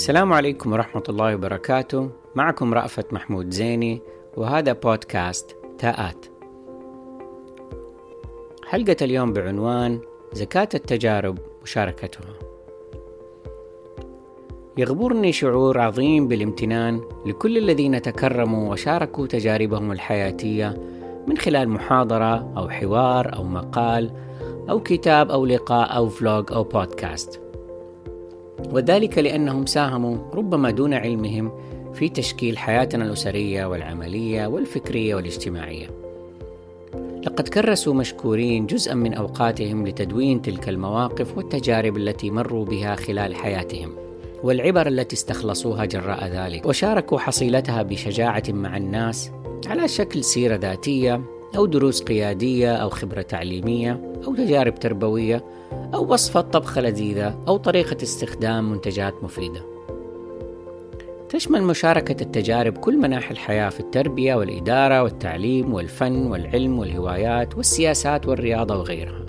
السلام عليكم ورحمة الله وبركاته. معكم رأفت محمود زيني وهذا بودكاست تاءات. حلقة اليوم بعنوان زكاة التجارب مشاركتها. يغبرني شعور عظيم بالامتنان لكل الذين تكرموا وشاركوا تجاربهم الحياتية من خلال محاضرة أو حوار أو مقال أو كتاب أو لقاء أو فلوج أو بودكاست وذلك لأنهم ساهموا ربما دون علمهم في تشكيل حياتنا الأسرية والعملية والفكرية والاجتماعية. لقد كرسوا مشكورين جزءا من أوقاتهم لتدوين تلك المواقف والتجارب التي مروا بها خلال حياتهم. والعبر التي استخلصوها جراء ذلك وشاركوا حصيلتها بشجاعة مع الناس على شكل سيرة ذاتية أو دروس قيادية أو خبرة تعليمية أو تجارب تربوية أو وصفة طبخة لذيذة أو طريقة استخدام منتجات مفيدة. تشمل مشاركة التجارب كل مناحي الحياة في التربية والإدارة والتعليم والفن والعلم والهوايات والسياسات والرياضة وغيرها.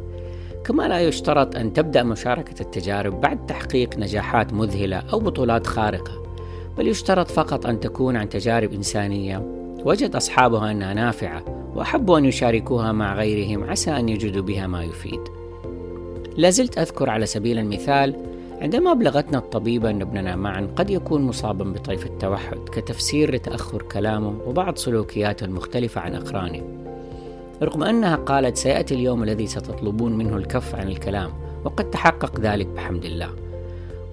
كما لا يشترط أن تبدأ مشاركة التجارب بعد تحقيق نجاحات مذهلة أو بطولات خارقة، بل يشترط فقط أن تكون عن تجارب إنسانية وجد أصحابها أنها نافعة وأحبوا أن يشاركوها مع غيرهم عسى أن يجدوا بها ما يفيد. لازلت أذكر على سبيل المثال عندما أبلغتنا الطبيبة أن ابننا معا قد يكون مصابا بطيف التوحد كتفسير لتأخر كلامه وبعض سلوكياته المختلفة عن أقرانه. رغم أنها قالت سيأتي اليوم الذي ستطلبون منه الكف عن الكلام وقد تحقق ذلك بحمد الله.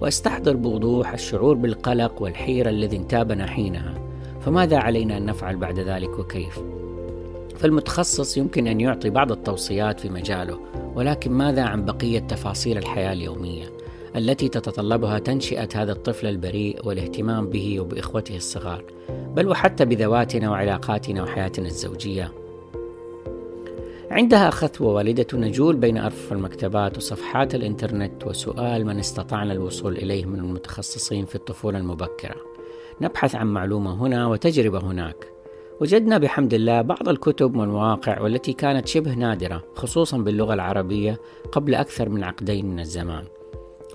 وأستحضر بوضوح الشعور بالقلق والحيرة الذي انتابنا حينها. فماذا علينا أن نفعل بعد ذلك وكيف؟ فالمتخصص يمكن أن يعطي بعض التوصيات في مجاله ولكن ماذا عن بقية تفاصيل الحياة اليومية التي تتطلبها تنشئة هذا الطفل البريء والاهتمام به وبإخوته الصغار؟ بل وحتى بذواتنا وعلاقاتنا وحياتنا الزوجية. عندها أخذت ووالدة نجول بين أرفف المكتبات وصفحات الإنترنت وسؤال من استطعنا الوصول إليه من المتخصصين في الطفولة المبكرة. نبحث عن معلومة هنا وتجربة هناك. وجدنا بحمد الله بعض الكتب والمواقع والتي كانت شبه نادرة خصوصا باللغة العربية قبل أكثر من عقدين من الزمان.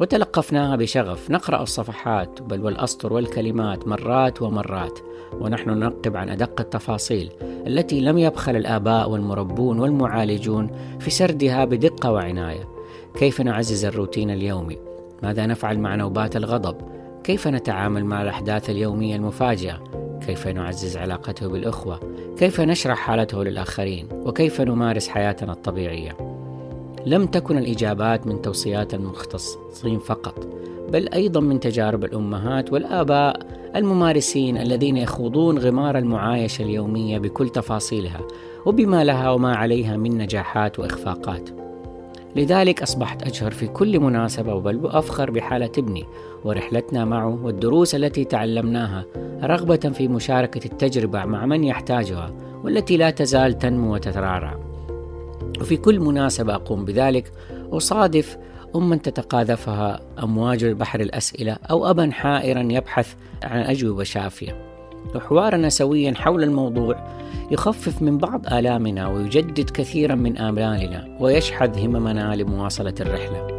وتلقفناها بشغف. نقرأ الصفحات بل والأسطر والكلمات مرات ومرات. ونحن ننقب عن أدق التفاصيل التي لم يبخل الآباء والمربون والمعالجون في سردها بدقة وعناية. كيف نعزز الروتين اليومي؟ ماذا نفعل مع نوبات الغضب؟ كيف نتعامل مع الأحداث اليومية المفاجئة؟ كيف نعزز علاقته بالأخوة؟ كيف نشرح حالته للآخرين؟ وكيف نمارس حياتنا الطبيعية؟ لم تكن الإجابات من توصيات المختصين فقط بل أيضا من تجارب الأمهات والآباء الممارسين الذين يخوضون غمار المعايشة اليومية بكل تفاصيلها وبما لها وما عليها من نجاحات وإخفاقات. لذلك أصبحت أجهر في كل مناسبة بل وأفخر بحالة ابني ورحلتنا معه والدروس التي تعلمناها رغبة في مشاركة التجربة مع من يحتاجها والتي لا تزال تنمو وتترعرع وفي كل مناسبة أقوم بذلك أصادف أما تتقاذفها أمواج البحر الأسئلة أو أبا حائرا يبحث عن أجوبة شافية. وحوارنا سويا حول الموضوع يخفف من بعض آلامنا ويجدد كثيرا من آمالنا ويشحذ هممنا لمواصلة الرحلة.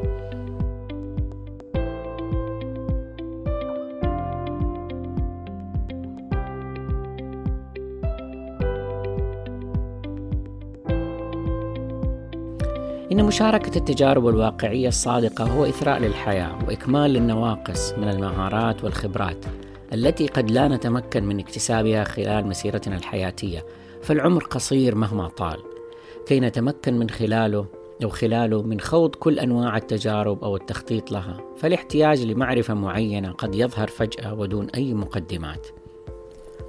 إن مشاركة التجارب الواقعية الصادقة هو إثراء للحياة وإكمال للنواقص من المهارات والخبرات. التي قد لا نتمكن من اكتسابها خلال مسيرتنا الحياتية فالعمر قصير مهما طال. كي نتمكن من خلاله أو خلاله من خوض كل أنواع التجارب أو التخطيط لها فالاحتياج لمعرفة معينة قد يظهر فجأة ودون أي مقدمات.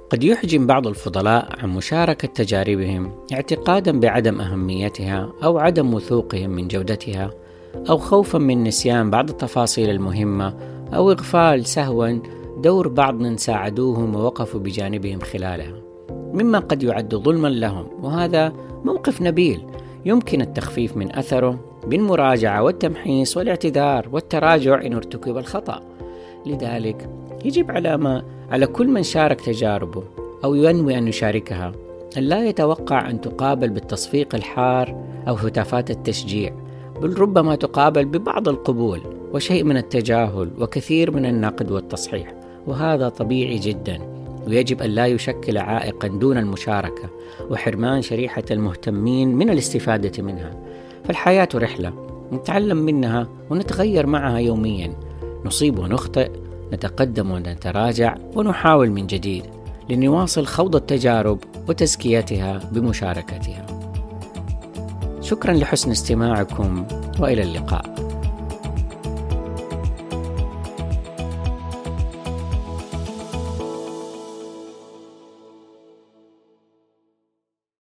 قد يحجم بعض الفضلاء عن مشاركة تجاربهم اعتقادا بعدم أهميتها أو عدم وثوقهم من جودتها أو خوفا من نسيان بعض التفاصيل المهمة أو إغفال سهوا دور بعض من ساعدوهم ووقفوا بجانبهم خلالها مما قد يعد ظلما لهم وهذا موقف نبيل يمكن التخفيف من أثره بالمراجعة والتمحيص والاعتذار والتراجع إن ارتكب الخطأ. لذلك يجب على ما على كل من شارك تجاربه أو ينوي أن يشاركها أن لا يتوقع أن تقابل بالتصفيق الحار أو هتافات التشجيع بل ربما تقابل ببعض القبول وشيء من التجاهل وكثير من النقد والتصحيح. وهذا طبيعي جدا. ويجب أن لا يشكل عائقا دون المشاركة وحرمان شريحة المهتمين من الاستفادة منها. فالحياة رحلة نتعلم منها ونتغير معها يوميا. نصيب ونخطئ نتقدم ونتراجع ونحاول من جديد لنواصل خوض التجارب وتزكيتها بمشاركتها. شكرا لحسن استماعكم وإلى اللقاء.